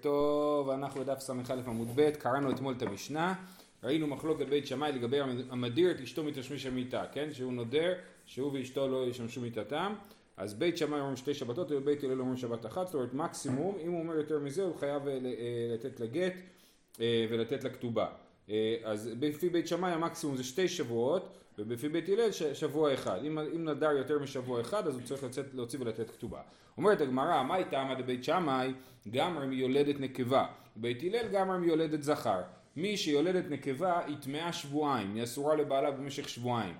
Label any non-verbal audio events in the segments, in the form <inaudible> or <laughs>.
טוב, אנחנו בדף ס"א עמוד ב', קראנו אתמול את המשנה, ראינו מחלוקת בית שמאי לגבי המדיר את אשתו מתשמיש המיטה, כן? שהוא נודר, שהוא ואשתו לא ישמשו מיטתם, אז בית שמאי אומרים שתי שבתות ובית הלל אומרים שבת אחת, זאת אומרת מקסימום, אם הוא אומר יותר מזה הוא חייב אה, אה, לתת לגט אה, ולתת לכתובה. אז לפי בית שמאי המקסימום זה שתי שבועות ובפי בית הלל שבוע אחד. אם, אם נדר יותר משבוע אחד אז הוא צריך לצאת, להוציא ולתת כתובה. אומרת הגמרא, מה הייתה עמד בית שמאי? גמר מיולדת נקבה. בית הלל גמר מיולדת זכר. מי שיולדת נקבה היא טמאה שבועיים, היא אסורה לבעלה במשך שבועיים.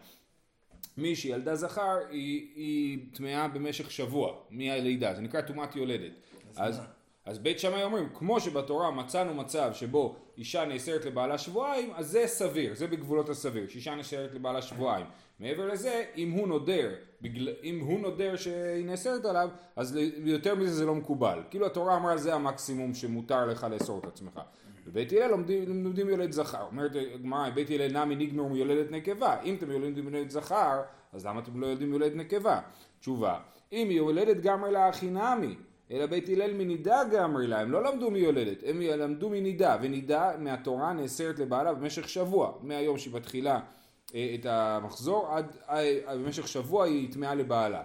מי שילדה זכר היא טמאה במשך שבוע מהלידה, זה נקרא טומאת יולדת. אז, אז, אז בית שמאי אומרים, כמו שבתורה מצאנו מצב שבו אישה נאסרת לבעלה שבועיים, אז זה סביר, זה בגבולות הסביר, שאישה נאסרת לבעלה שבועיים. מעבר לזה, אם הוא נודר, בגל... אם הוא נודר שהיא נאסרת עליו, אז יותר מזה זה לא מקובל. כאילו התורה אמרה זה המקסימום שמותר לך לאסור את עצמך. בבית הלל לומדים, לומדים יולד זכר. אומרת הגמרא, בית הלל נמי נגמר מיולדת נקבה. אם אתם יולדים יולדת זכר, אז למה אתם לא יודעים יולדת נקבה? תשובה, אם היא יולדת גמר לה נמי, אלא בית הלל מנידה גמרי לה, הם לא למדו מיולדת, הם למדו מנידה, ונידה מהתורה נאסרת לבעלה במשך שבוע, מהיום שהיא מתחילה אה, את המחזור עד אה, במשך שבוע היא טמאה לבעלה.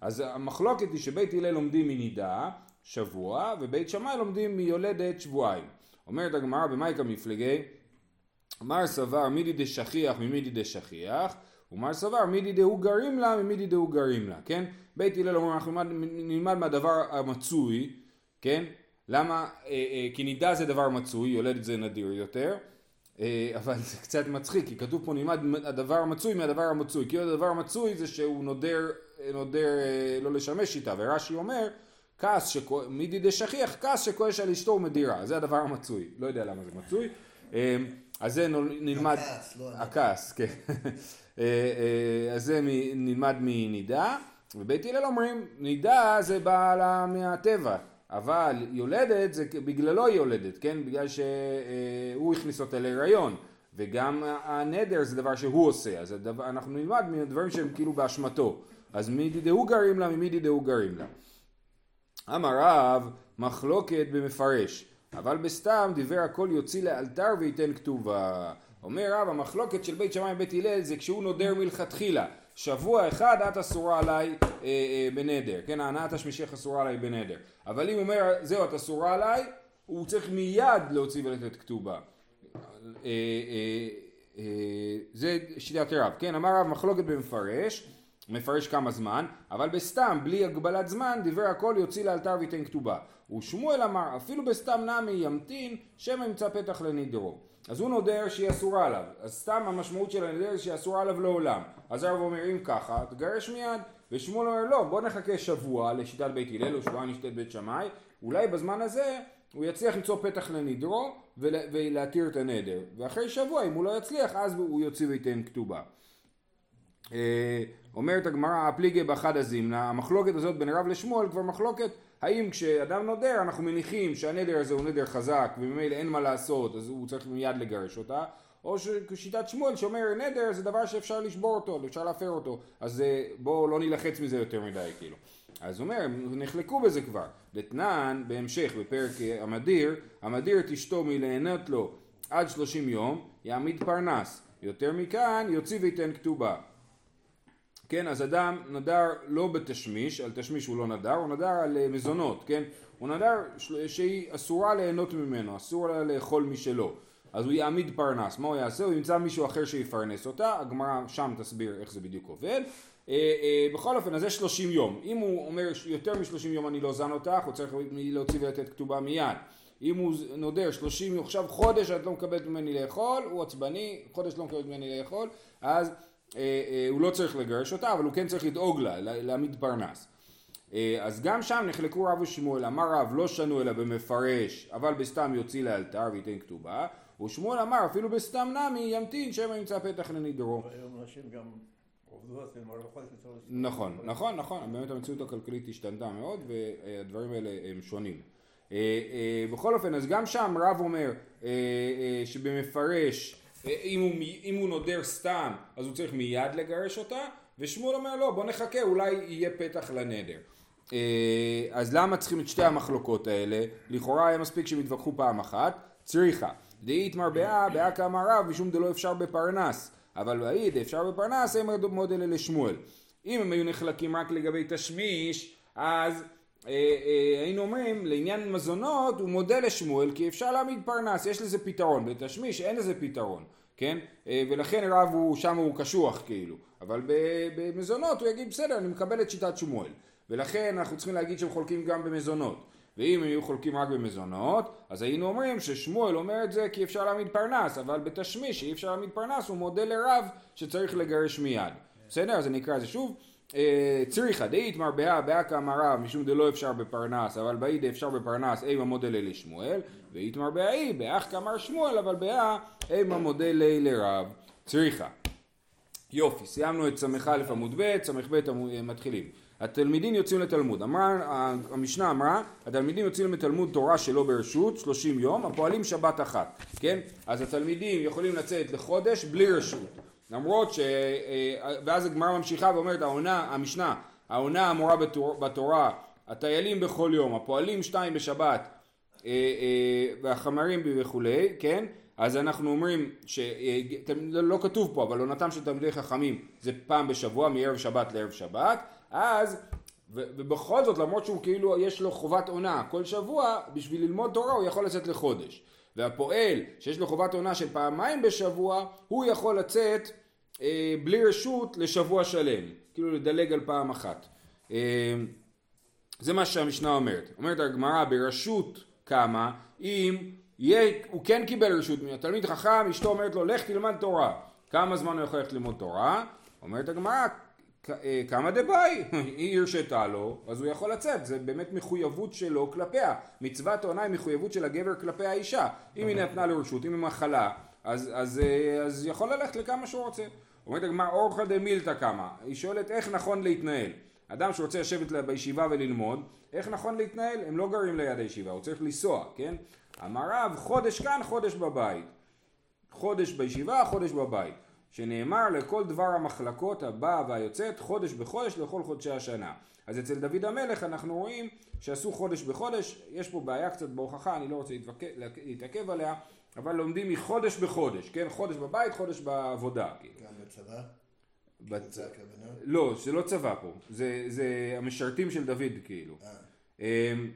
אז המחלוקת היא שבית הלל לומדים מנידה שבוע ובית שמאי לומדים מיולדת שבועיים. אומרת הגמרא במאיקה מפלגי מר סבר מידי דשכיח ממידי דשכיח ומר סבר מידי דהו גרים לה ממידי דהו גרים לה, כן? בית הלל אומר אנחנו נלמד, נלמד מהדבר המצוי, כן? למה? אה, אה, כי נידה זה דבר מצוי, יולדת זה נדיר יותר, אה, אבל זה קצת מצחיק, כי כתוב פה נלמד הדבר המצוי מהדבר המצוי, כי הדבר המצוי זה שהוא נודר, נודר לא לשמש איתה, ורש"י אומר כעס, מידי דשכיח, כעס שכועס על אשתו ומדירה, זה הדבר המצוי, לא יודע למה זה מצוי, אז זה נלמד, הכעס, לא הכעס, כן, <laughs> אז זה נלמד מנידה, ובית הלל אומרים נידה זה בא לה מהטבע אבל יולדת זה בגללו יולדת כן? בגלל שהוא הכניס אותה להיריון וגם הנדר זה דבר שהוא עושה אז הדבר, אנחנו נלמד מדברים שהם כאילו באשמתו. אז מידי דהו גרים לה ממידי דהו גרים לה. אמר רב מחלוקת במפרש אבל בסתם דיבר הכל יוציא לאלתר וייתן כתובה. אומר רב המחלוקת של בית שמאי ובית הלל זה כשהוא נודר מלכתחילה. שבוע אחד את אסורה עליי אה, אה, בנדר, כן, ההנאת השמישך אסורה עליי בנדר, אבל אם אומר זהו את אסורה עליי, הוא צריך מיד להוציא ולתת כתובה. אה, אה, אה, זה שיטת רב, כן, אמר רב מחלוקת במפרש, מפרש כמה זמן, אבל בסתם, בלי הגבלת זמן, דיבר הכל יוציא לאלתר וייתן כתובה. ושמואל אמר, אפילו בסתם נמי ימתין, שמא ימצא פתח לנדרו. אז הוא נודר שהיא אסורה עליו, אז סתם המשמעות של הנדר שהיא אסורה עליו לעולם. אז הרב אומר אם ככה, תגרש מיד. ושמואל אומר לא, בוא נחכה שבוע לשיטת בית הלל או שבועיים לשיטת בית שמאי, אולי בזמן הזה הוא יצליח למצוא פתח לנדרו ולהתיר את הנדר. ואחרי שבוע אם הוא לא יצליח אז הוא יוציא וייתן כתובה. אה, אומרת הגמרא הפליגי באחד הזימנה, המחלוקת הזאת בין רב לשמואל כבר מחלוקת האם כשאדם נודר אנחנו מניחים שהנדר הזה הוא נדר חזק וממילא אין מה לעשות אז הוא צריך מיד לגרש אותה או שיטת שמואל שאומר נדר זה דבר שאפשר לשבור אותו, אפשר להפר אותו אז אה, בואו לא נילחץ מזה יותר מדי כאילו אז הוא אומר, נחלקו בזה כבר. דתנן, בהמשך, בפרק אה, המדיר, המדיר את אשתו מליהנות לו עד שלושים יום, יעמיד פרנס. יותר מכאן, יוציא וייתן כתובה. כן, אז אדם נדר לא בתשמיש, על תשמיש הוא לא נדר, הוא נדר על אה, מזונות, כן? הוא נדר שהיא אסורה ליהנות ממנו, אסור לה לאכול משלו. אז הוא יעמיד פרנס, מה הוא יעשה? הוא ימצא מישהו אחר שיפרנס אותה, הגמרא שם תסביר איך זה בדיוק עובד. אה, אה, בכל אופן, אז זה 30 יום. אם הוא אומר יותר מ-30 יום אני לא זן אותך, הוא צריך להוציא ולתת כתובה מיד. אם הוא נודר 30 יום, עכשיו חודש את לא מקבלת ממני לאכול, הוא עצבני, חודש לא מקבלת ממני לאכול, אז אה, אה, הוא לא צריך לגרש אותה, אבל הוא כן צריך לדאוג לה, להעמיד פרנס. אה, אז גם שם נחלקו רב ושמואל, אמר רב לא שנו אלא במפרש, אבל בסתם יוציא לאלתר וייתן כתובה, ושמואל אמר אפילו בסתם נמי ימתין שמא ימצא פתח לנדרו. נכון, נכון, נכון, באמת המציאות הכלכלית השתנתה מאוד והדברים האלה הם שונים. בכל אופן, אז גם שם רב אומר שבמפרש אם הוא, אם הוא נודר סתם אז הוא צריך מיד לגרש אותה ושמואל אומר לא בוא נחכה אולי יהיה פתח לנדר אז למה צריכים את שתי המחלוקות האלה? לכאורה היה מספיק שהם יתווכחו פעם אחת, צריכה. דאית מרבעה, באה כאמר רב, משום דלא אפשר בפרנס. אבל ואי אפשר בפרנס, הם מודל לשמואל. אם הם היו נחלקים רק לגבי תשמיש, אז אה, אה, היינו אומרים לעניין מזונות הוא מודה לשמואל כי אפשר להעמיד פרנס, יש לזה פתרון, בתשמיש אין לזה פתרון, כן? אה, ולכן רב הוא, שם הוא קשוח כאילו, אבל במזונות הוא יגיד בסדר אני מקבל את שיטת שמואל, ולכן אנחנו צריכים להגיד שהם חולקים גם במזונות, ואם היו חולקים רק במזונות, אז היינו אומרים ששמואל אומר את זה כי אפשר להעמיד פרנס, אבל בתשמיש שאי אפשר להעמיד פרנס הוא מודה לרב שצריך לגרש מיד, בסדר? אז אני אקרא את זה שוב. אה, צריכה דאית מרבה באקה מרה משום דלא אפשר בפרנס אבל באי דאפשר בפרנס אימה מודלי לשמואל ואית מרבה אי באח כאמר שמואל אבל באה אימה מודלי לרב. צריכה יופי סיימנו את ס"א עמוד ב' ס"ב אה, מתחילים. התלמידים יוצאים לתלמוד. אמרה המשנה אמרה התלמידים יוצאים לתלמוד תורה שלא ברשות 30 יום הפועלים שבת אחת כן? אז התלמידים יכולים לצאת לחודש בלי רשות למרות ש... אה, ואז הגמרא ממשיכה ואומרת העונה, המשנה, העונה האמורה בתור, בתורה, הטיילים בכל יום, הפועלים שתיים בשבת אה, אה, והחמרים וכולי, כן? אז אנחנו אומרים, שלא לא כתוב פה, אבל עונתם של תלמידי חכמים זה פעם בשבוע, מערב שבת לערב שבת, אז, ובכל זאת, למרות שהוא כאילו, יש לו חובת עונה כל שבוע, בשביל ללמוד תורה הוא יכול לצאת לחודש. והפועל שיש לו חובת עונה של פעמיים בשבוע, הוא יכול לצאת אה, בלי רשות לשבוע שלם, כאילו לדלג על פעם אחת. אה, זה מה שהמשנה אומרת. אומרת הגמרא ברשות כמה, אם יהיה, הוא כן קיבל רשות מהתלמיד חכם, אשתו אומרת לו לך תלמד תורה. כמה זמן הוא יכול ללכת ללמוד תורה? אומרת הגמרא כמה דבאי, <laughs> היא הרשתה לו, אז הוא יכול לצאת, זה באמת מחויבות שלו כלפיה. מצוות עונה היא מחויבות של הגבר כלפי האישה. אם היא נתנה לו רשות, אם היא מחלה, אז, אז, אז, אז יכול ללכת לכמה שהוא רוצה. אומרת הגמרא אורחא דמילתא קמא, היא שואלת איך נכון להתנהל. אדם שרוצה לשבת בישיבה וללמוד, איך נכון להתנהל? הם לא גרים ליד הישיבה, הוא צריך לנסוע, כן? אמר רב, חודש כאן, חודש בבית. חודש בישיבה, חודש בבית. שנאמר לכל דבר המחלקות הבאה והיוצאת, חודש בחודש לכל חודשי השנה. אז אצל דוד המלך אנחנו רואים שעשו חודש בחודש, יש פה בעיה קצת בהוכחה, אני לא רוצה להתעכב עליה, אבל לומדים מחודש בחודש, כן? חודש בבית, חודש בעבודה. כאילו. גם בצבא? הכוונה? לא, זה לא צבא פה, זה, זה המשרתים של דוד כאילו. אה. אמ,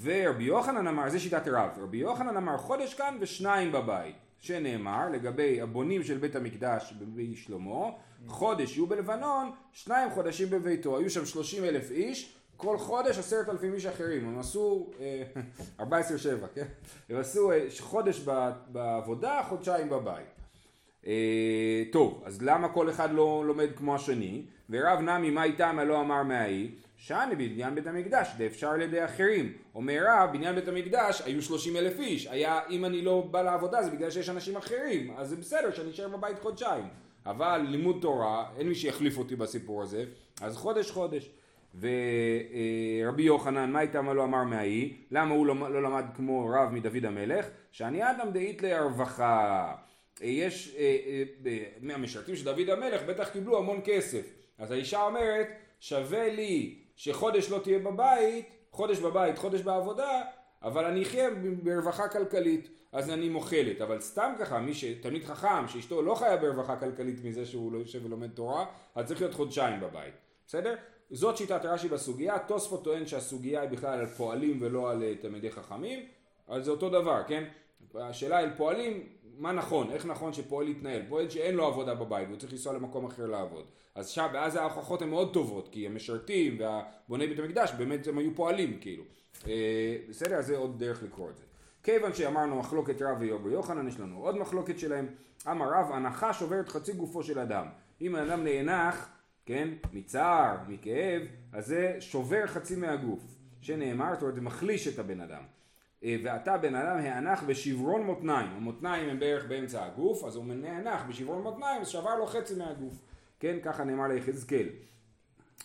ורבי יוחנן אמר, זה שיטת רב, רבי יוחנן אמר חודש כאן ושניים בבית, שנאמר לגבי הבונים של בית המקדש בבי שלמה, חודש יהיו בלבנון, שניים חודשים בביתו, היו שם שלושים אלף איש, כל חודש עשרת אלפים איש אחרים, הם עשו אה, <laughs> ארבע עשרה שבע, כן? הם עשו אה, חודש בעבודה, חודשיים בבית. אה, טוב, אז למה כל אחד לא לומד כמו השני? ורב נמי מה איתם הלא אמר מהאי? שאני בבניין בית המקדש, זה אפשר על ידי אחרים. אומר רב, בניין בית המקדש היו שלושים אלף איש, היה, אם אני לא בא לעבודה זה בגלל שיש אנשים אחרים, אז זה בסדר שאני אשאר בבית חודשיים. אבל לימוד תורה, אין מי שיחליף אותי בסיפור הזה, אז חודש חודש. ורבי יוחנן, מה איתם לא אמר מהאי? למה הוא לא, לא למד כמו רב מדוד המלך? שאני אדם דאית להרווחה. יש, אה, אה, מהמשרתים של דוד המלך בטח קיבלו המון כסף. אז האישה אומרת, שווה לי שחודש לא תהיה בבית, חודש בבית, חודש בעבודה, אבל אני אחיה ברווחה כלכלית, אז אני מוכלת. אבל סתם ככה, מי שתלמיד חכם, שאשתו לא חיה ברווחה כלכלית מזה שהוא לא יושב ולומד תורה, אז צריך להיות חודשיים בבית. בסדר? זאת שיטת רש"י בסוגיה, תוספות טוען שהסוגיה היא בכלל על פועלים ולא על אה, תלמידי חכמים, אז זה אותו דבר, כן? השאלה על פועלים, מה נכון, איך נכון שפועל יתנהל, פועל שאין לו עבודה בבית והוא צריך לנסוע למקום אחר לעבוד, אז שם, ואז ההוכחות הן מאוד טובות, כי המשרתים והבוני בית המקדש באמת הם היו פועלים כאילו, אה, בסדר, אז זה עוד דרך לקרוא את זה. כיוון שאמרנו מחלוקת רב ויובר יוחנן, יש לנו עוד מחלוקת שלהם, אמר רב, הנחה שוברת חצי גופו של אדם, אם האדם נאנח כן, מצער, מכאב, אז זה שובר חצי מהגוף, שנאמר, זאת אומרת זה מחליש את הבן אדם. אה, ואתה בן אדם הענך בשברון מותניים, המותניים הם בערך באמצע הגוף, אז הוא נאנח בשברון מותניים, אז שבר לו חצי מהגוף, כן, ככה נאמר ליחזקאל.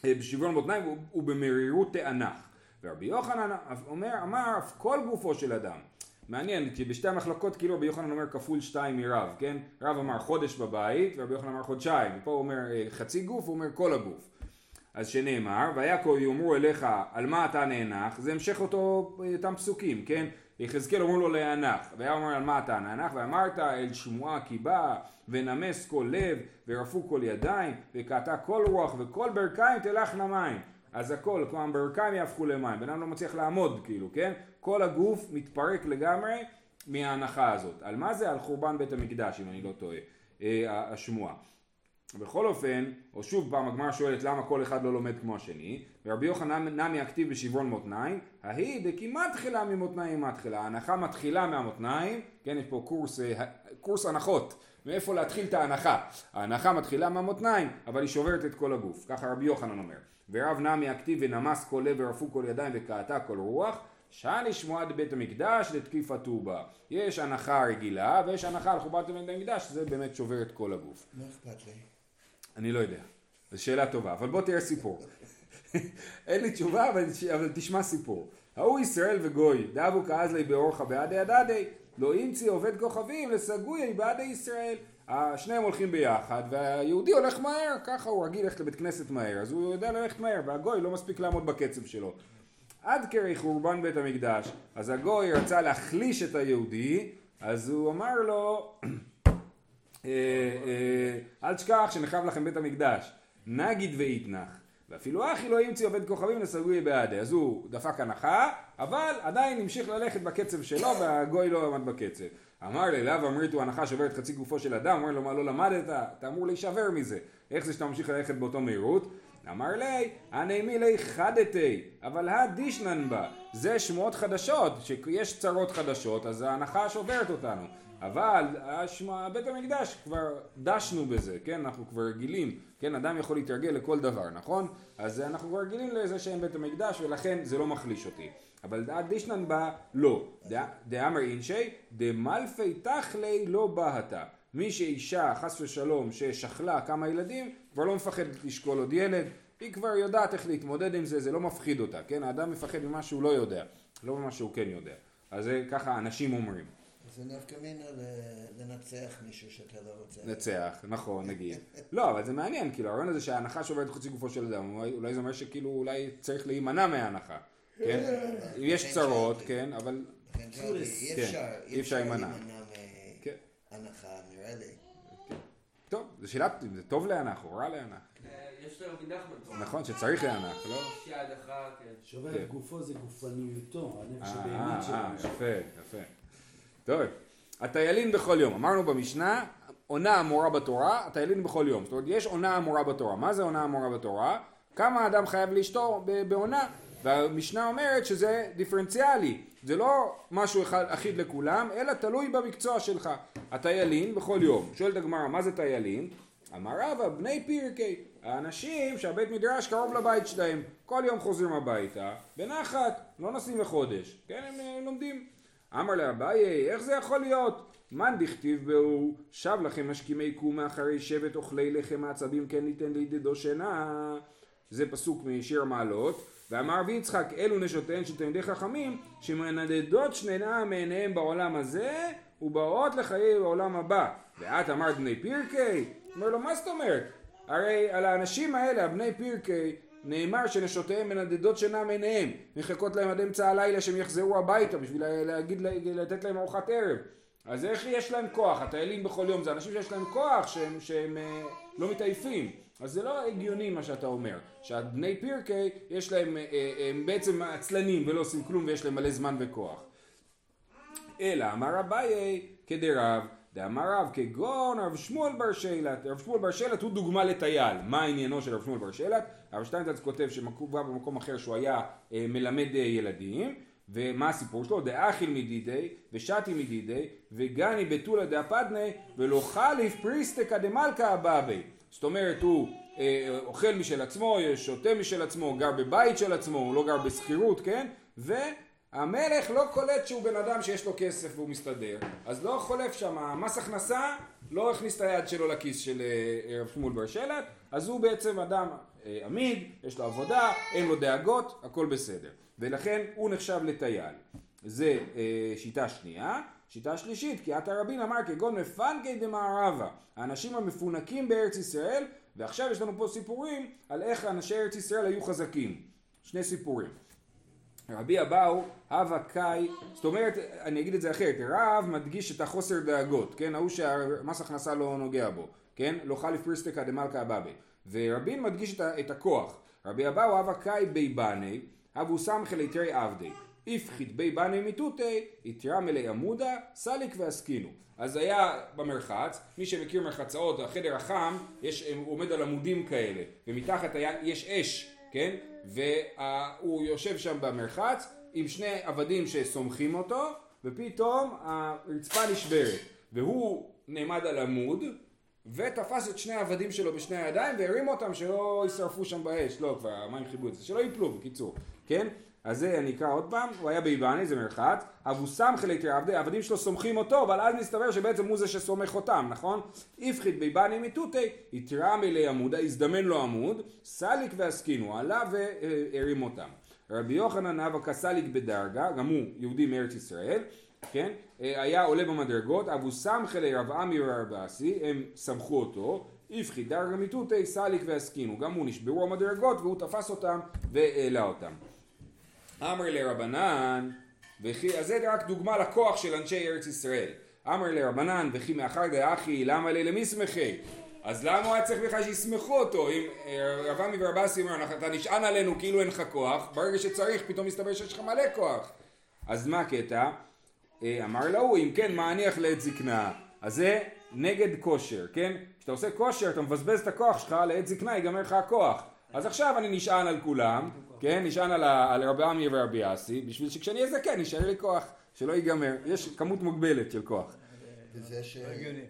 אה, בשברון מותניים ובמרירות תענך. ורבי יוחנן אומר, אמר, אף כל גופו של אדם, מעניין, כי בשתי המחלקות כאילו רבי יוחנן אומר כפול שתיים מרב, כן? רב אמר חודש בבית ורבי יוחנן אמר חודשיים, ופה הוא אומר אה, חצי גוף, הוא אומר כל הגוף. אז שנאמר, ויקו יאמרו אליך על מה אתה נאנח, זה המשך אותו, אותם פסוקים, כן? יחזקאל אומרו לו להנח, והיה אומר על מה אתה נאנח, ואמרת אל שמועה כי בא, ונמס כל לב, ורפו כל ידיים, וקעתה כל רוח, וכל ברכיים תלכנה מים. אז הכל, כלומר ברכיים יהפכו למים, בן אדם לא מצליח לעמוד כאילו, כן? כל הגוף מתפרק לגמרי מההנחה הזאת. על מה זה? על חורבן בית המקדש, אם אני לא טועה, אה, השמועה. בכל אופן, או שוב פעם הגמרא שואלת למה כל אחד לא לומד כמו השני, ורבי יוחנן נמי הכתיב בשברון מותניים, ההיא דכמעט תחילה ממותניים מתחילה, ההנחה מתחילה מהמותניים, כן יש פה קורס, אה, קורס הנחות, מאיפה להתחיל את ההנחה, ההנחה מתחילה מהמותניים, אבל היא שוברת את כל הגוף, ככה רבי יוחנן אומר, ורב נמי הכתיב ונמס כל לב ורפו כל ידיים וקעתה כל רוח, שעה לשמוע בית המקדש לתקיפתו בה. יש הנחה רגילה ויש הנחה על חובת בית המקדש, זה באמת שובר את כל הגוף. מה אכפת לי? אני לא יודע. זו שאלה טובה, אבל בוא תראה סיפור. <laughs> אין לי תשובה, אבל, אבל תשמע סיפור. ההוא ישראל וגוי, דאבו כאזלי באורחה בעדי הדדי, לא אימצי עובד כוכבים לסגוי בעדי ישראל. שניהם הולכים ביחד, והיהודי הולך מהר, ככה הוא רגיל ללכת לבית כנסת מהר, אז הוא יודע ללכת מהר, והגוי לא מספיק לעמוד בקצב שלו. עד כרי חורבן בית המקדש, אז הגוי רצה להחליש את היהודי, אז הוא אמר לו, אל תשכח שנחרב לכם בית המקדש, נגיד ואיתנח. ואפילו אחי לא ימציא עובד כוכבים לסגוי בעדי. אז הוא דפק הנחה, אבל עדיין המשיך ללכת בקצב שלו והגוי לא עמד בקצב. אמר לי, לאו אמריתו הנחה שוברת חצי גופו של אדם, אומר לו מה לא למדת? אתה אמור להישבר מזה. איך זה שאתה ממשיך ללכת באותו מהירות? אמר לי, הנעימי לי חדתי, אבל הדישנן בה. זה שמועות חדשות, שיש צרות חדשות, אז ההנחה שוברת אותנו. אבל השמע, בית המקדש כבר דשנו בזה, כן? אנחנו כבר רגילים, כן? אדם יכול להתרגל לכל דבר, נכון? אז אנחנו כבר רגילים לזה שאין בית המקדש ולכן זה לא מחליש אותי. אבל דעת דישנן בה לא. דאמר אינשי, דמלפי תכלי לא בהתה. מי שאישה, חס ושלום, ששכלה כמה ילדים, כבר לא מפחדת לשקול עוד ילד, היא כבר יודעת איך להתמודד עם זה, זה לא מפחיד אותה, כן? האדם מפחד ממה שהוא לא יודע, לא ממה שהוא כן יודע. אז זה ככה אנשים אומרים. זה נפקא מינה לנצח מישהו שאתה לא רוצה. לנצח, נכון, נגיד. <laughs> לא, אבל זה מעניין, כאילו, הרעיון הזה שההנחה שוברת חצי גופו של אדם, אולי זה אומר שכאילו אולי צריך להימנע מההנחה, כן? יש צרות, כן, אבל... שאלתי, אי אפשר להימנע מהנחה, נראה לי. טוב, זו שאלה, זה טוב להנח או רע להנח? יש לו רבי נחמן. נכון, שצריך להנח, לא? יש אחת, כן. שובר גופו זה גופניותו, הנפש אה, הבהמית אה. יפה, יפה. טוב, הטיילין בכל יום. אמרנו במשנה, עונה אמורה בתורה, הטיילין בכל יום. זאת אומרת, יש עונה אמורה בתורה. מה זה עונה אמורה בתורה? כמה אדם חייב לאשתו בעונה. והמשנה אומרת שזה דיפרנציאלי. זה לא משהו אחד אחיד לכולם, אלא תלוי במקצוע שלך. הטיילין בכל יום. שואלת הגמרא, מה זה טיילין? אמר רבא, בני פירקי. האנשים שהבית מדרש קרוב לבית שלהם, כל יום חוזרים הביתה, בנחת, לא נוסעים לחודש. כן, הם אה, לומדים. אמר לאביי, איך זה יכול להיות? מן דכתיב בהו, שב לכם משכימי קום מאחרי שבט אוכלי לחם מעצבים כן ניתן לידידו שינה. זה פסוק משיר המעלות. ואמר רבי יצחק, אלו נשותיהן של תלמידי חכמים, שמנדדות שנינה מעיניהם בעולם הזה, ובאות לחיי בעולם הבא. ואת אמרת בני פירקי? אומר לו, מה זאת אומרת? הרי על האנשים האלה, הבני פירקי, נאמר שנשותיהם מנדדות שינה מעיניהם, מחכות להם עד אמצע הלילה שהם יחזרו הביתה בשביל להגיד, לתת להם ארוחת ערב. אז איך יש להם כוח? הטיילים בכל יום זה אנשים שיש להם כוח שהם, שהם אה, לא מתעייפים. אז זה לא הגיוני מה שאתה אומר, שהבני פירקי יש להם, אה, אה, הם בעצם עצלנים ולא עושים כלום ויש להם מלא זמן וכוח. אלא אמר אביי כדרב, דאמר רב כגון רב שמואל בר שלט, רב שמואל בר שלט הוא דוגמה לטייל, מה עניינו של רב שמואל בר שלט? הרב שטיינזלץ כותב שמקובע במקום אחר שהוא היה אה, מלמד אה, ילדים ומה הסיפור שלו? דאכיל מדידי ושתי מדידי וגני בתולה דאפדני ולא חליף פריסטקא דמלכא אבאבי זאת אומרת הוא אה, אוכל משל עצמו, שותה משל עצמו, גר בבית של עצמו, הוא לא גר בשכירות, כן? והמלך לא קולט שהוא בן אדם שיש לו כסף והוא מסתדר, אז לא חולף שם, מס הכנסה לא הכניס את היד שלו לכיס של אה, רב שמואל בר שלט, אז הוא בעצם אדם אה, עמיד, יש לו עבודה, אין לו דאגות, הכל בסדר. ולכן הוא נחשב לטייל. זה אה, שיטה שנייה. שיטה שלישית, כי עתה רבין אמר כגון מפנקי דמערבה, האנשים המפונקים בארץ ישראל ועכשיו יש לנו פה סיפורים על איך אנשי ארץ ישראל היו חזקים. שני סיפורים. רבי אבאו, הווה קאי, זאת אומרת, אני אגיד את זה אחרת, רב מדגיש את החוסר דאגות, כן, ההוא שהמס הכנסה לא נוגע בו, כן, לא חליף פריסטקה דמלכה אבאבי, ורבין מדגיש את הכוח, רבי אבאו הווה קאי בי בני, הבו סמכי ליתרי עבדי, איפחית בי בני יתרה מלי עמודה, סליק ועסקינו. אז היה במרחץ, מי שמכיר מרחצאות, החדר החם, יש, עומד על עמודים כאלה, ומתחת היה, יש אש, כן? והוא יושב שם במרחץ עם שני עבדים שסומכים אותו, ופתאום הרצפה נשברת, והוא נעמד על עמוד, ותפס את שני העבדים שלו בשני הידיים והרים אותם שלא יישרפו שם באש, לא כבר המים חיבו את זה, שלא ייפלו בקיצור, כן? אז זה אני אקרא עוד פעם, הוא היה באיבני, זה מרחץ, אבו סם חלק עבדי, העבדים שלו סומכים אותו, אבל אז מסתבר שבעצם הוא זה שסומך אותם, נכון? איפחית באיבני מיתותי, יתרם אלי עמודה, הזדמן לו עמוד, סליק ועסקינו, עלה והרים אותם. רבי יוחנן אבא כסליק בדרגה, גם הוא יהודי מארץ ישראל, כן? היה עולה במדרגות, אבו חלי רב עמי ורבאסי, הם סמכו אותו, איפחית דרגה מיתותי, סליק ועסקינו, גם הוא נשברו המדרגות והוא תפס אותם והעלה אותם. אמר לרבנן, וכי, אז זה רק דוגמה לכוח של אנשי ארץ ישראל. אמר לרבנן, וכי מאחר דאחי, למה לי למסמכי? אז למה הוא היה צריך בכלל שיסמכו אותו? אם אה, רב עמי ורבסי אומר, אתה נשען עלינו כאילו אין לך כוח, ברגע שצריך פתאום מסתבר שיש לך מלא כוח. אז מה הקטע? אה, אמר לו, אם כן, מה אניח לעת זקנה? אז זה נגד כושר, כן? כשאתה עושה כושר, אתה מבזבז את הכוח שלך, לעת זקנה ייגמר לך הכוח. אז עכשיו אני נשען על כולם, כן, נשען על, על רבי עמי ורבי אסי, בשביל שכשאני אהיה זקן יישאר לי כוח, שלא ייגמר, יש כמות מוגבלת של כוח. וזה, ש...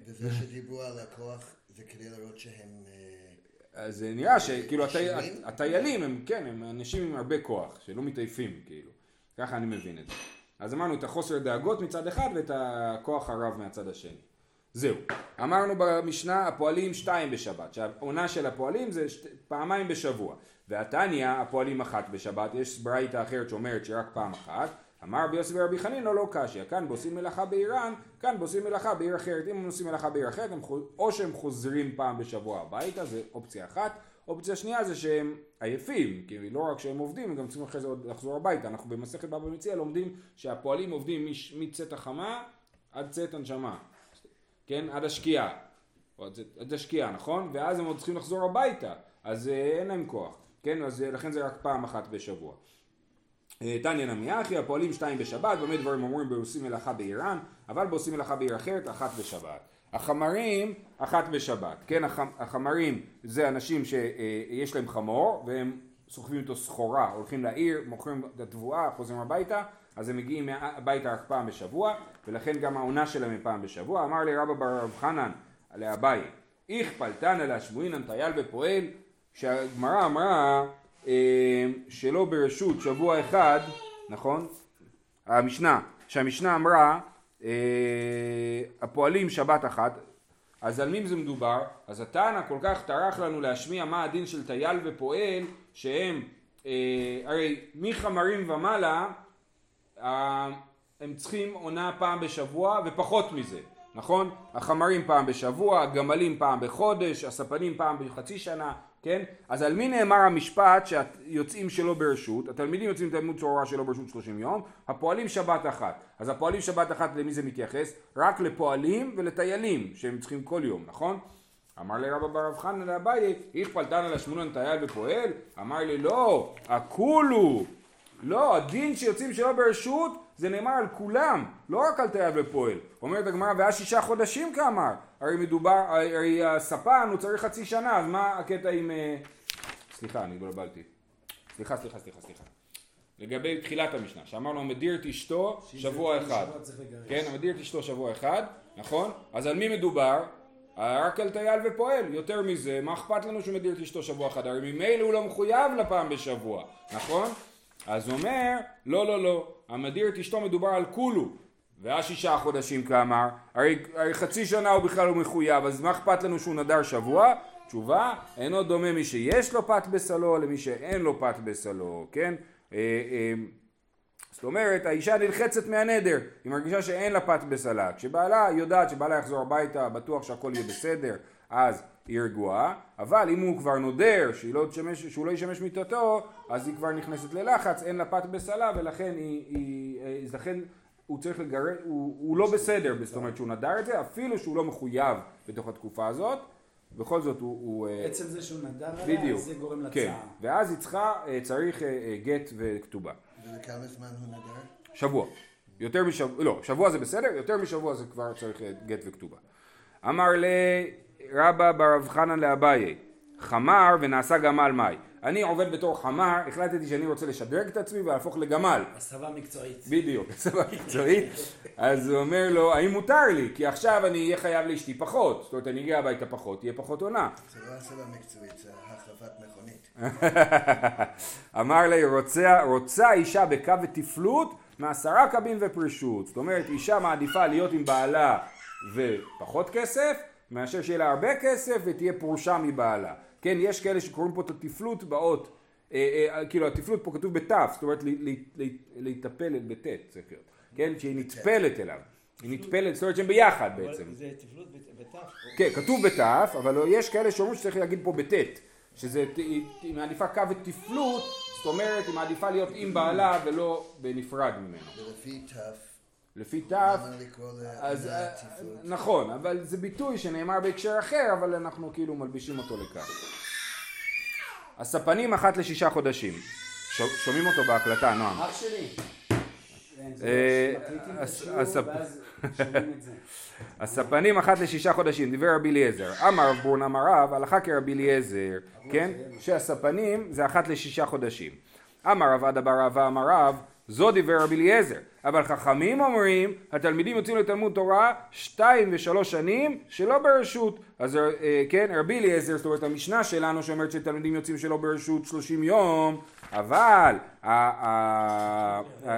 וזה שדיברו על הכוח זה כדי לראות שהם... אה, אז זה נראה שכאילו הטי... הטיילים הם, כן, הם אנשים עם הרבה כוח, שלא מתעייפים, כאילו. ככה אני מבין את זה. אז אמרנו את החוסר דאגות מצד אחד ואת הכוח הרב מהצד השני. זהו. אמרנו במשנה הפועלים שתיים בשבת, שהעונה של הפועלים זה שת... פעמיים בשבוע. והתניא הפועלים אחת בשבת, יש ברייתא אחרת שאומרת שרק פעם אחת. אמר רבי יוסי ורבי חנינא לא קשיא, כאן בעושים מלאכה באיראן, כאן בעושים מלאכה בעיר אחרת. אם הם עושים מלאכה בעיר אחרת, הם חוז... או שהם חוזרים פעם בשבוע הביתה, זה אופציה אחת. אופציה שנייה זה שהם עייפים, כי לא רק שהם עובדים, הם גם צריכים אחרי זה עוד לחזור הביתה. אנחנו במסכת בבא מציע לומדים שהפועלים עובדים מצאת החמה עד צאת הנשמה. כן? עד השקיעה. עד השקיעה, נכון? ואז הם עוד צריכים לחזור הביתה, אז אה, אין להם כוח. כן? אז אה, לכן זה רק פעם אחת בשבוע. אה, תניא נמי אחי, הפועלים שתיים בשבת, במה דברים אומרים בעושים מלאכה באיראן, אבל בעושים מלאכה בעיר אחרת, אחת בשבת. החמרים, אחת בשבת. כן, החמרים זה אנשים שיש להם חמור, והם סוחבים איתו סחורה, הולכים לעיר, מוכרים את התבואה, חוזרים הביתה, אז הם מגיעים הביתה רק פעם בשבוע, ולכן גם העונה שלהם היא פעם בשבוע. אמר לי רבא בר רב חנן לאביי, איך פלטנה להשבועינן טייל ופועל, שהגמרא אמרה אה, שלא ברשות שבוע אחד, נכון? המשנה, שהמשנה אמרה אה, הפועלים שבת אחת, אז על מי זה מדובר? אז התנא כל כך טרח לנו להשמיע מה הדין של טייל ופועל שהם אה, הרי מחמרים ומעלה הם צריכים עונה פעם בשבוע ופחות מזה, נכון? החמרים פעם בשבוע, הגמלים פעם בחודש, הספנים פעם בחצי שנה, כן? אז על מי נאמר המשפט שיוצאים שלא ברשות? התלמידים יוצאים תלמוד צהרה שלא ברשות 30 יום, הפועלים שבת אחת. אז הפועלים שבת אחת למי זה מתייחס? רק לפועלים ולטיילים שהם צריכים כל יום, נכון? אמר לי רבא בר רב חנא לאביי, איך פלטן על השמונן טייל ופועל? אמר לי לא, הכולו לא, הדין שיוצאים שלא ברשות זה נאמר על כולם, לא רק על תייב ופועל. אומרת הגמרא, ואז שישה חודשים כאמר. הרי מדובר, הרי הספן הוא צריך חצי שנה, אז מה הקטע עם... אה, סליחה, אני התבלבלתי. סליחה, סליחה, סליחה, סליחה. לגבי תחילת המשנה, שאמרנו המדיר את אשתו שבוע אחד. כן, המדיר את אשתו שבוע אחד, נכון? אז על מי מדובר? רק על טייל ופועל, יותר מזה, מה אכפת לנו שהוא מדיר את אשתו שבוע אחד? הרי ממילא הוא לא מחויב לפעם בשבוע, נכון? אז אומר, לא, לא, לא, המדיר את אשתו מדובר על כולו, ואז שישה חודשים כאמר, הרי, הרי חצי שנה הוא בכלל לא מחויב, אז מה אכפת לנו שהוא נדר שבוע? תשובה, אינו דומה מי שיש לו פת בסלו למי שאין לו פת בסלו, כן? אה, אה, זאת אומרת, האישה נלחצת מהנדר, היא מרגישה שאין לה פת בסלה. כשבעלה יודעת שבעלה יחזור הביתה, בטוח שהכל יהיה בסדר, אז היא רגועה, אבל אם הוא כבר נודר לא תשמש, שהוא לא ישמש מיטתו, אז היא כבר נכנסת ללחץ, אין לה פת בסלה ולכן היא, היא, אה, לכן הוא צריך לגרד, הוא, הוא לא בסדר, זאת אומרת שהוא נדר את זה, אפילו שהוא לא מחויב בתוך התקופה הזאת, בכל זאת הוא... הוא אה, עצם זה שהוא נדר עליה, זה גורם לצער. כן, ואז היא צריכה, אה, צריך גט וכתובה. וכמה זמן הוא נדר? שבוע. יותר משבוע, לא, שבוע זה בסדר, יותר משבוע זה כבר צריך גט וכתובה. אמר לרבא ברב חנן לאביי, חמר ונעשה גמל מאי. אני עובד בתור חמר, החלטתי שאני רוצה לשדרג את עצמי ולהפוך לגמל. הסבה מקצועית. בדיוק, הסבה מקצועית. אז הוא אומר לו, האם מותר לי? כי עכשיו אני אהיה חייב לאשתי פחות. זאת אומרת, אני אגיע הביתה פחות, תהיה פחות עונה. זה לא הסבה מקצועית, זה החלפת מכונית. <laughs> אמר לי, רוצה, רוצה אישה בקו ותפלות מעשרה קבין ופרישות. זאת אומרת, אישה מעדיפה להיות עם בעלה ופחות כסף, מאשר שיהיה לה הרבה כסף ותהיה פרושה מבעלה. כן, יש כאלה שקוראים פה את התפלות באות, אה, אה, כאילו התפלות פה כתוב בתף, זאת אומרת להיטפל בטית צריך להיות, כן, שהיא נטפלת אליו. היא נטפלת, זאת אומרת שהם ביחד בעצם. זה תפלות בתף? כן, כתוב בתף, אבל יש כאלה שאומרים שצריך להגיד פה בטית, שזה, היא מעדיפה קו ותפלות, זאת אומרת היא מעדיפה להיות עם בעלה ולא בנפרד ממנו. ולפי תף לפי תף, אז אה, נכון, אבל זה ביטוי שנאמר בהקשר אחר, אבל אנחנו כאילו מלבישים אותו לכאן. הספנים אחת לשישה חודשים. שומעים אותו בהקלטה, נועם. אח שלי. אה, <laughs> הספנים אחת לשישה חודשים, דיבר רבי אליעזר. אמר רב בורן אמר רב, הלכה כרבי אליעזר, כן? שהספנים זה אחת לשישה חודשים. אמר רב עדה בר אהבה אמר רב, זו דיבר רבי אליעזר, אבל חכמים אומרים התלמידים יוצאים לתלמוד תורה שתיים ושלוש שנים שלא ברשות. אז אה, כן רבי אליעזר זאת אומרת המשנה שלנו שאומרת שתלמידים יוצאים שלא ברשות שלושים יום אבל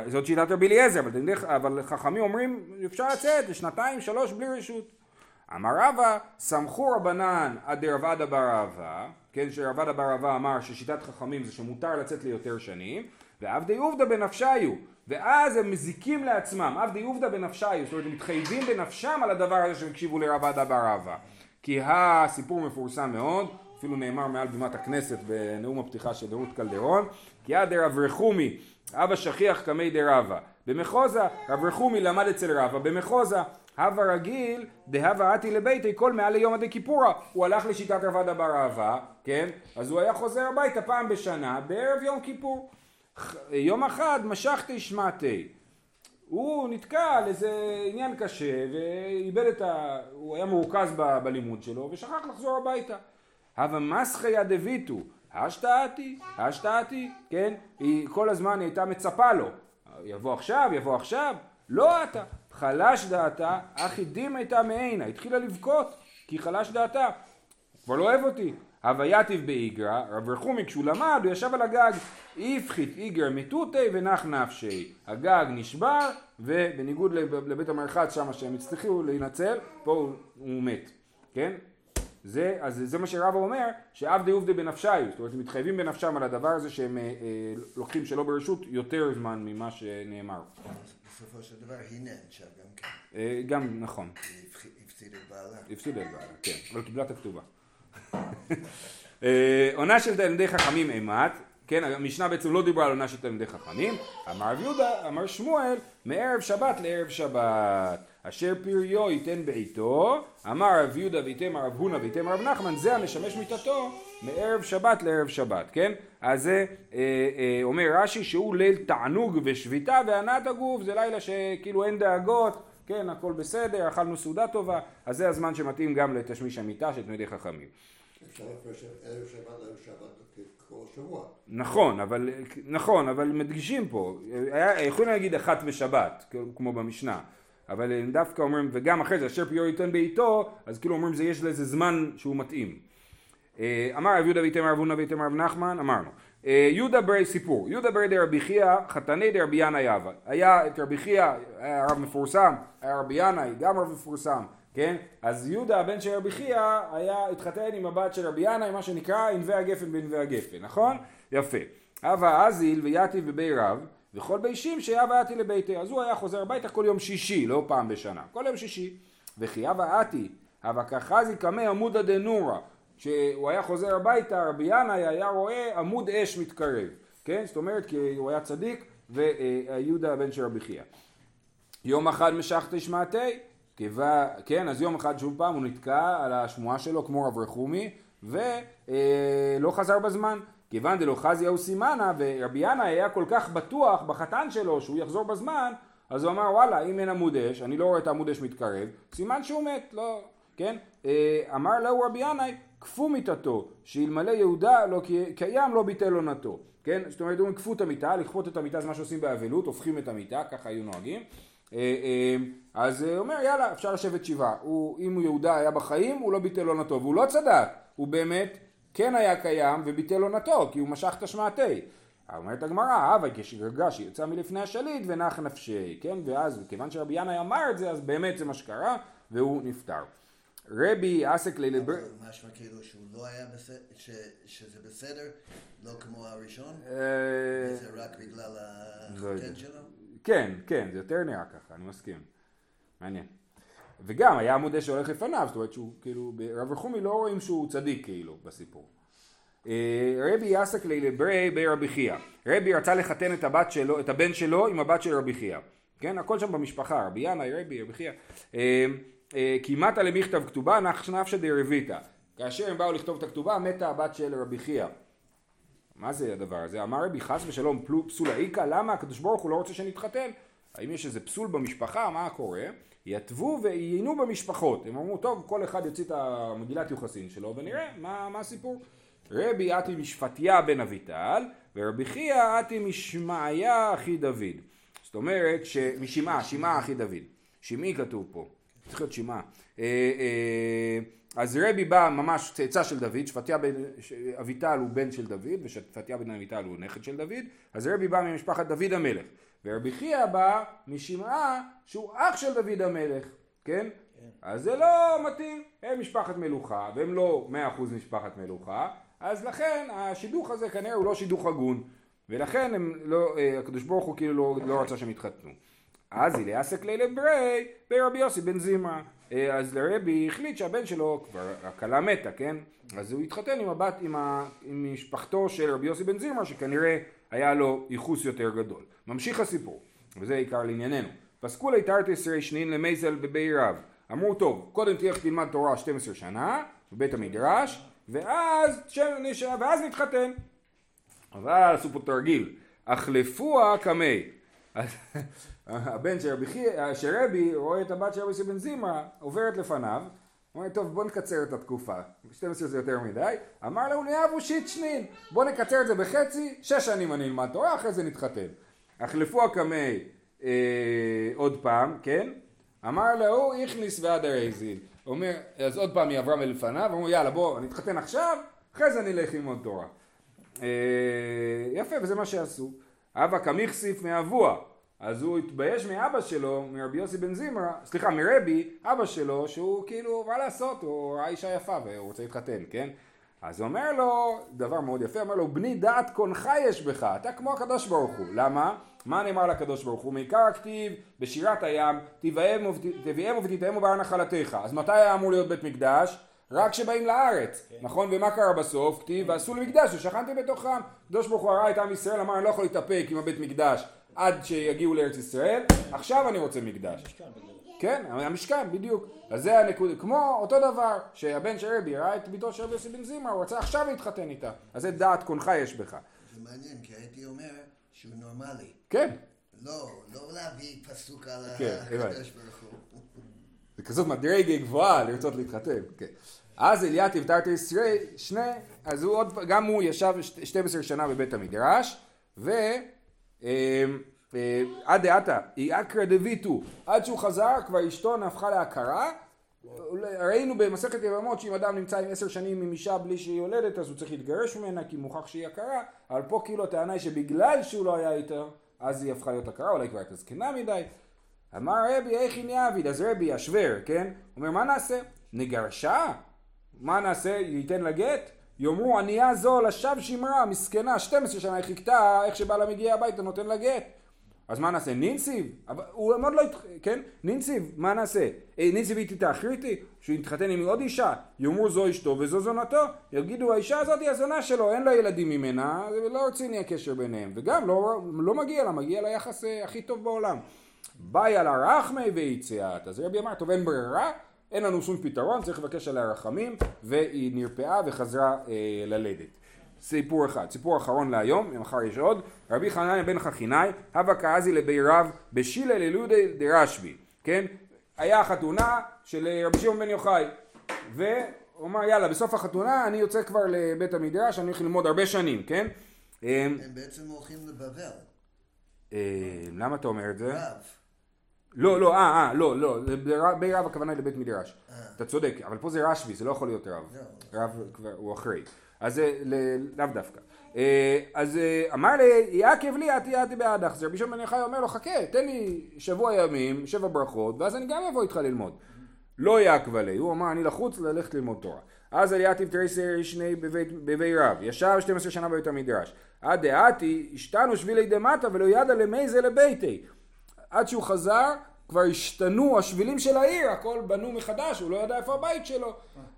זאת שיטת רבי אליעזר אבל, חכמים אומרים אפשר לצאת לשנתיים שלוש בלי רשות. אמר רבא סמכו רבנן עד דרבדה בר אהבה כן שרבדה בר אהבה אמר ששיטת חכמים זה שמותר לצאת ליותר שנים ועבדי עובדא בנפשיו ואז הם מזיקים לעצמם. עבדי עובדא בנפשיו זאת אומרת הם מתחייבים בנפשם על הדבר הזה שהם הקשיבו לרב עדה בר אבא כי הסיפור מפורסם מאוד אפילו נאמר מעל בימת הכנסת בנאום הפתיחה של רות קלדרון כי עד רב רחומי אבא שכיח קמי דרבה. במחוזה רב רחומי למד אצל רבא במחוזה הווה רגיל דהווה עתי לביתי כל מעל ליום עדי כיפורה. הוא הלך לשיטת רב עדה בר אהבה כן? אז הוא היה חוזר הביתה פעם בשנה בערב יום כיפור יום אחד משכתי שמעתי. הוא נתקע על איזה עניין קשה ואיבד את ה... הוא היה מרוכז ב... בלימוד שלו ושכח לחזור הביתה. הווה מסחיה דביטו, השתעתי, השתעתי, כן? היא כל הזמן הייתה מצפה לו. יבוא עכשיו, יבוא עכשיו, לא אתה. חלש דעתה, אחי דים הייתה מעינה, התחילה לבכות, כי חלש דעתה. כבר לא אוהב אותי. הווייתיב באיגרא, רב רחומי כשהוא למד הוא ישב על הגג, הפחית איגרא מתותי ונח נפשי, הגג נשבר ובניגוד לבית המרחץ שם שהם הצליחו להינצל, פה הוא, הוא מת, כן? זה, אז זה מה שרבא אומר, שעבדי עובדי בנפשיו, זאת אומרת הם מתחייבים בנפשם על הדבר הזה שהם אה, אה, לוקחים שלא ברשות יותר זמן ממה שנאמר. בסופו של דבר היא נענשה גם כן. אה, גם, נכון. היא הפסידה את בעלה. הפסידה את בעלה, כן, אבל קיבלה את הכתובה. אה, עונה של תלמידי חכמים אימת, כן, המשנה בעצם לא דיברה על עונה של תלמידי חכמים, אמר רב יהודה, אמר שמואל, מערב שבת לערב שבת, אשר פריו ייתן בעיתו, אמר רב יהודה וייתם רב הונא וייתם רב נחמן, זה המשמש מיתתו מערב שבת לערב שבת, כן? אז זה אה, אה, אומר רש"י שהוא ליל תענוג ושביתה והנעת הגוף, זה לילה שכאילו אין דאגות, כן, הכל בסדר, אכלנו סעודה טובה, אז זה הזמן שמתאים גם לתשמיש המיטה של תלמידי חכמים. נכון, אבל, נכון, אבל מדגישים פה, היה, יכולים להגיד אחת בשבת, כמו במשנה, אבל הם דווקא אומרים, וגם אחרי זה, אשר פיור ייתן בעיתו, אז כאילו אומרים, זה יש לזה זמן שהוא מתאים. אה, אמר רב יהודה ואיתמר רב הונא ואיתמר רב נחמן, אמרנו. אה, יהודה ברי סיפור, יהודה ברי דרבי חייא, חתני דרבי ינאי יאבה. היה את רבי חייא, היה רב מפורסם, היה רבי ינאי, גם רב מפורסם. כן? אז יהודה הבן של רבי חייא היה התחתן עם הבת של רבי ינאי מה שנקרא ענבי הגפן בענבי הגפן נכון? יפה. הווה אזיל ויתיב בבי רב וכל בישים שיהווה אתי לביתי אז הוא היה חוזר הביתה כל יום שישי לא פעם בשנה כל יום שישי וכי הווה אתי הווה כחזי קמי עמודא דנורא כשהוא היה חוזר הביתה, רבי ינאי היה רואה עמוד אש מתקרב, כן? זאת אומרת, כי הוא היה צדיק, ויהודה הבן של רבי חייא. יום אחד משך תשמעתי, כן, אז יום אחד שוב פעם הוא נתקע על השמועה שלו כמו רב רחומי, ולא חזר בזמן. כיוון דלא חזיהו סימנה, ורבי ינאי היה כל כך בטוח בחתן שלו שהוא יחזור בזמן, אז הוא אמר וואלה אם אין עמוד אש, אני לא רואה את העמוד אש מתקרב, סימן שהוא מת, לא, כן? אה, אמר לו רבי ינאי, כפו מיתתו, שאלמלא יהודה לא קיים לא ביטל עונתו, כן? זאת אומרת, אומרים כפו את המיטה, לכפות את המיטה זה מה שעושים באבלות, הופכים את המיטה, ככה היו נוהגים. אה, אה, אז הוא אומר יאללה אפשר לשבת שבעה, אם יהודה היה בחיים הוא לא ביטל עונתו, והוא לא צדק, הוא באמת כן היה קיים וביטל עונתו, כי הוא משך את השמעתי. אומרת הגמרא, הווה כשגרגה שיצא מלפני השליט ונח נפשי, כן? ואז כיוון שרבי ינאי אמר את זה, אז באמת זה מה שקרה, והוא נפטר. רבי אסק לילבר... משמע כאילו שהוא לא היה בסדר, שזה בסדר, לא כמו הראשון? אה, זה רק בגלל לא החותן שלו? כן, כן, זה יותר נראה ככה, אני מסכים. מעניין. וגם היה עמוד אש שהולך לפניו, זאת אומרת שהוא כאילו, רב רחומי לא רואים שהוא צדיק כאילו בסיפור. אה, רבי יסק לילברי ברבי חייא. רבי רצה לחתן את הבת שלו, את הבן שלו עם הבת של רבי חייא. כן, הכל שם במשפחה, רבי ינאי, רבי, רבי חייא. אה, כמעט למכתב כתובה נפשא דרביתא. כאשר הם באו לכתוב את הכתובה, מתה הבת של רבי חייא. מה זה הדבר הזה? אמר רבי חס ושלום פסול האיכא, למה הקדוש ברוך הוא לא רוצה שנתחתן? האם יש איזה פסול במשפחה? מה קורה? יתבו ועיינו במשפחות. הם אמרו, טוב, כל אחד יוציא את המגילת יוחסין שלו ונראה מה, מה הסיפור. רבי עתי משפטיה בן אביטל, ורבי חייא עתי משמעיה אחי דוד. זאת אומרת, משמעה, שמעה אחי דוד. שמעי כתוב פה, צריך להיות שמעה. אה, אה, אז רבי בא ממש צאצא של דוד, שפטיה בן אביטל הוא בן של דוד, ושפטיה בן אביטל הוא נכד של דוד, אז רבי בא ממשפחת דוד המלך. ורבי חייא בא משמעה שהוא אח של דוד המלך, כן? כן? אז זה לא מתאים, הם משפחת מלוכה, והם לא מאה אחוז משפחת מלוכה, אז לכן השידוך הזה כנראה הוא לא שידוך הגון, ולכן הם לא, אה, הקדוש ברוך הוא כאילו לא, לא רצה שהם יתחתנו. אז אליאסק לילה ברי ברבי יוסי בן זימרה. אה, אז לרבי החליט שהבן שלו, כבר הכלה מתה, כן? אז הוא התחתן עם הבת, עם, ה, עם משפחתו של רבי יוסי בן זימרה, שכנראה היה לו ייחוס יותר גדול. ממשיך הסיפור, וזה עיקר לענייננו. פסקו לי תרתי שנין למייזל בבי רב. אמרו טוב, קודם תלך תלמד תורה 12 שנה בבית המדרש, ואז, ואז נתחתן. אבל עשו פה תרגיל, החלפוה קמי. הבן של רבי, של רבי רואה את הבת של רבי בן זימרה עוברת לפניו, הוא אומר טוב בוא נקצר את התקופה, 12 זה יותר מדי, אמר לו נאהבו שיט שנין, בוא נקצר את זה בחצי, שש שנים אני אלמד תורה, אחרי זה נתחתן. החלפו הקמי אה, עוד פעם, כן? אמר לו הכניס ועד הרייזין. אומר, אז עוד פעם היא עברה מלפניו, אמרו יאללה בוא נתחתן עכשיו, אחרי זה נלך ללמוד תורה. אה, יפה, וזה מה שעשו. אבא קמיכסיף מאבוה. אז הוא התבייש מאבא שלו, מרבי יוסי בן זימרה, סליחה, מרבי, אבא שלו, שהוא כאילו, מה לעשות, הוא ראה אישה יפה והוא רוצה להתחתן, כן? אז הוא אומר לו, דבר מאוד יפה, אומר לו, בני דעת קונך יש בך, אתה כמו הקדוש ברוך הוא. למה? מה נאמר לקדוש ברוך הוא? מעיקר הכתיב בשירת הים, תביאם ותתאמו בהר נחלתך. אז מתי היה אמור להיות בית מקדש? רק כשבאים לארץ, כן. נכון? ומה קרה בסוף? כתיב ועשו למקדש ושכנתי בתוכם. הקדוש ברוך הוא הראה את עם ישראל, אמר אני לא יכול להתאפק עם הבית מקדש עד שיגיעו לארץ ישראל, עכשיו אני רוצה מקדש. כן, המשכן, בדיוק. אז זה הנקודה, כמו אותו דבר, שהבן של רבי ראה את ביתו של רבי יוסי בן זימרה, הוא רצה עכשיו להתחתן איתה. אז זה דעת קונך יש בך. זה מעניין, כי הייתי אומר שהוא נורמלי. כן. לא, לא להביא פסוק על כן, הקדוש ברוך הוא. זה כזאת מדרגה גבוהה לרצות להתחתן, כן. אז אליתיב תרתי ישראל, שני, אז הוא עוד, גם הוא ישב 12 שנה בבית המדרש, ו... אמ, אה, עד דעתה, היא אקרא דביטו, עד שהוא חזר כבר אשתו נהפכה להכרה, ראינו במסכת יבמות שאם אדם נמצא עם עשר שנים עם אישה בלי שהיא יולדת אז הוא צריך להתגרש ממנה כי מוכח שהיא הכרה, אבל פה כאילו הטענה היא שבגלל שהוא לא היה איתו אז היא הפכה להיות הכרה, אולי כבר הייתה זקנה מדי. אמר רבי איך היא נעביד, אז רבי השוור, כן? אומר מה נעשה? נגרשה? מה נעשה? ייתן לה גט? יאמרו ענייה זו לשווא שמרה, מסכנה, 12 שנה היא חיכתה, איך שבעלה מגיע הביתה נותן לה גט. אז מה נעשה? נינסיב? הוא עוד לא, כן? נינסיב, מה נעשה? אה, נינסיב איתי תאחריתי? שהוא יתחתן עם עוד אישה? יאמרו זו אשתו וזו זונתו? יגידו האישה הזאת היא הזונה שלו, אין לה ילדים ממנה, לא רציני הקשר ביניהם. וגם לא, לא מגיע לה, מגיע לה יחס אה, הכי טוב בעולם. באי על הרחמי ויציאת. אז רבי אמר, טוב אין ברירה, אין לנו שום פתרון, צריך לבקש עליה רחמים, והיא נרפאה וחזרה אה, ללדת. סיפור אחד. סיפור אחרון להיום, מחר יש עוד. רבי חנניה בן חכינאי, הווה קאזי לבי רב בשילה ללודי דרשב"י, כן? היה חתונה של רבי שמעון בן יוחאי, והוא אמר יאללה בסוף החתונה אני יוצא כבר לבית המדרש, אני הולך ללמוד הרבה שנים, כן? הם בעצם הולכים לבבל. אה, למה אתה אומר את זה? רב. לא, לא, אה, אה, לא, לא, בי רב הכוונה היא לבית מדרש. אתה צודק, אבל פה זה רשב"י, זה לא יכול להיות רב. רב כבר, הוא אחרי. אז לאו דווקא. אה, אז אה, אמר לי, יעכב לי אתי אתי בעדך. זה רבי שמעון בן אומר לו, חכה, תן לי שבוע ימים, שבע ברכות, ואז אני גם אבוא איתך ללמוד. לא יעכב עלי, הוא אמר, אני לחוץ ללכת ללמוד תורה. אז אליתיב תריסר שני בבי רב, ישב 12 שנה בבית המדרש. עד דעתי, השתנו שבילי דמטה ולא ידע למי זה לביתי. עד שהוא חזר, כבר השתנו השבילים של העיר, הכל בנו מחדש, הוא לא ידע איפה הבית שלו.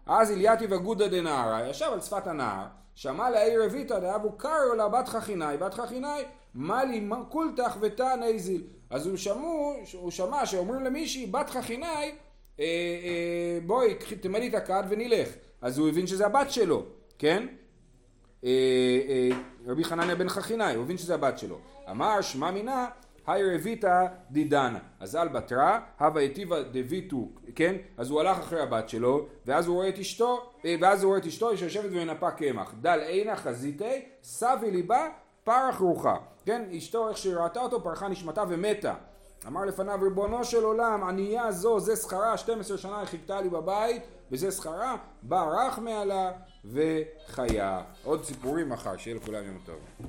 אז אלייתיב אגודא דנהרא, ישב על שפת הנהר, שמע לעיר אביתא דאבו קריו לה בת חכינאי, בת חכינאי, מלי קולתך ותא נזיל. אז הוא, שמו, הוא שמע שאומרים למישהי, בת חכינאי, אה, אה, בואי תמלאי את הכד ונלך. אז הוא הבין שזה הבת שלו, כן? אה, אה, רבי חנניה בן חכינאי, הוא הבין שזה הבת שלו. אמר שמע מינה היי רביתא דידנה. אז על בתרא, הווה היטיבה דביתו, כן? אז הוא הלך אחרי הבת שלו, ואז הוא רואה את אשתו, אה, ואז הוא רואה את אשתו שיושבת ומנפה קמח. דל עינה חזיתי, סבי ליבה, פרח רוחה. כן? אשתו, איך שראתה אותו, פרחה נשמתה ומתה. אמר לפניו, ריבונו של עולם, ענייה זו, זה שכרה, 12 שנה היא חיכתה לי בבית, וזה שכרה, בא רך מעלה וחיה. עוד סיפורים מחר, שיהיה לכולם יום טוב.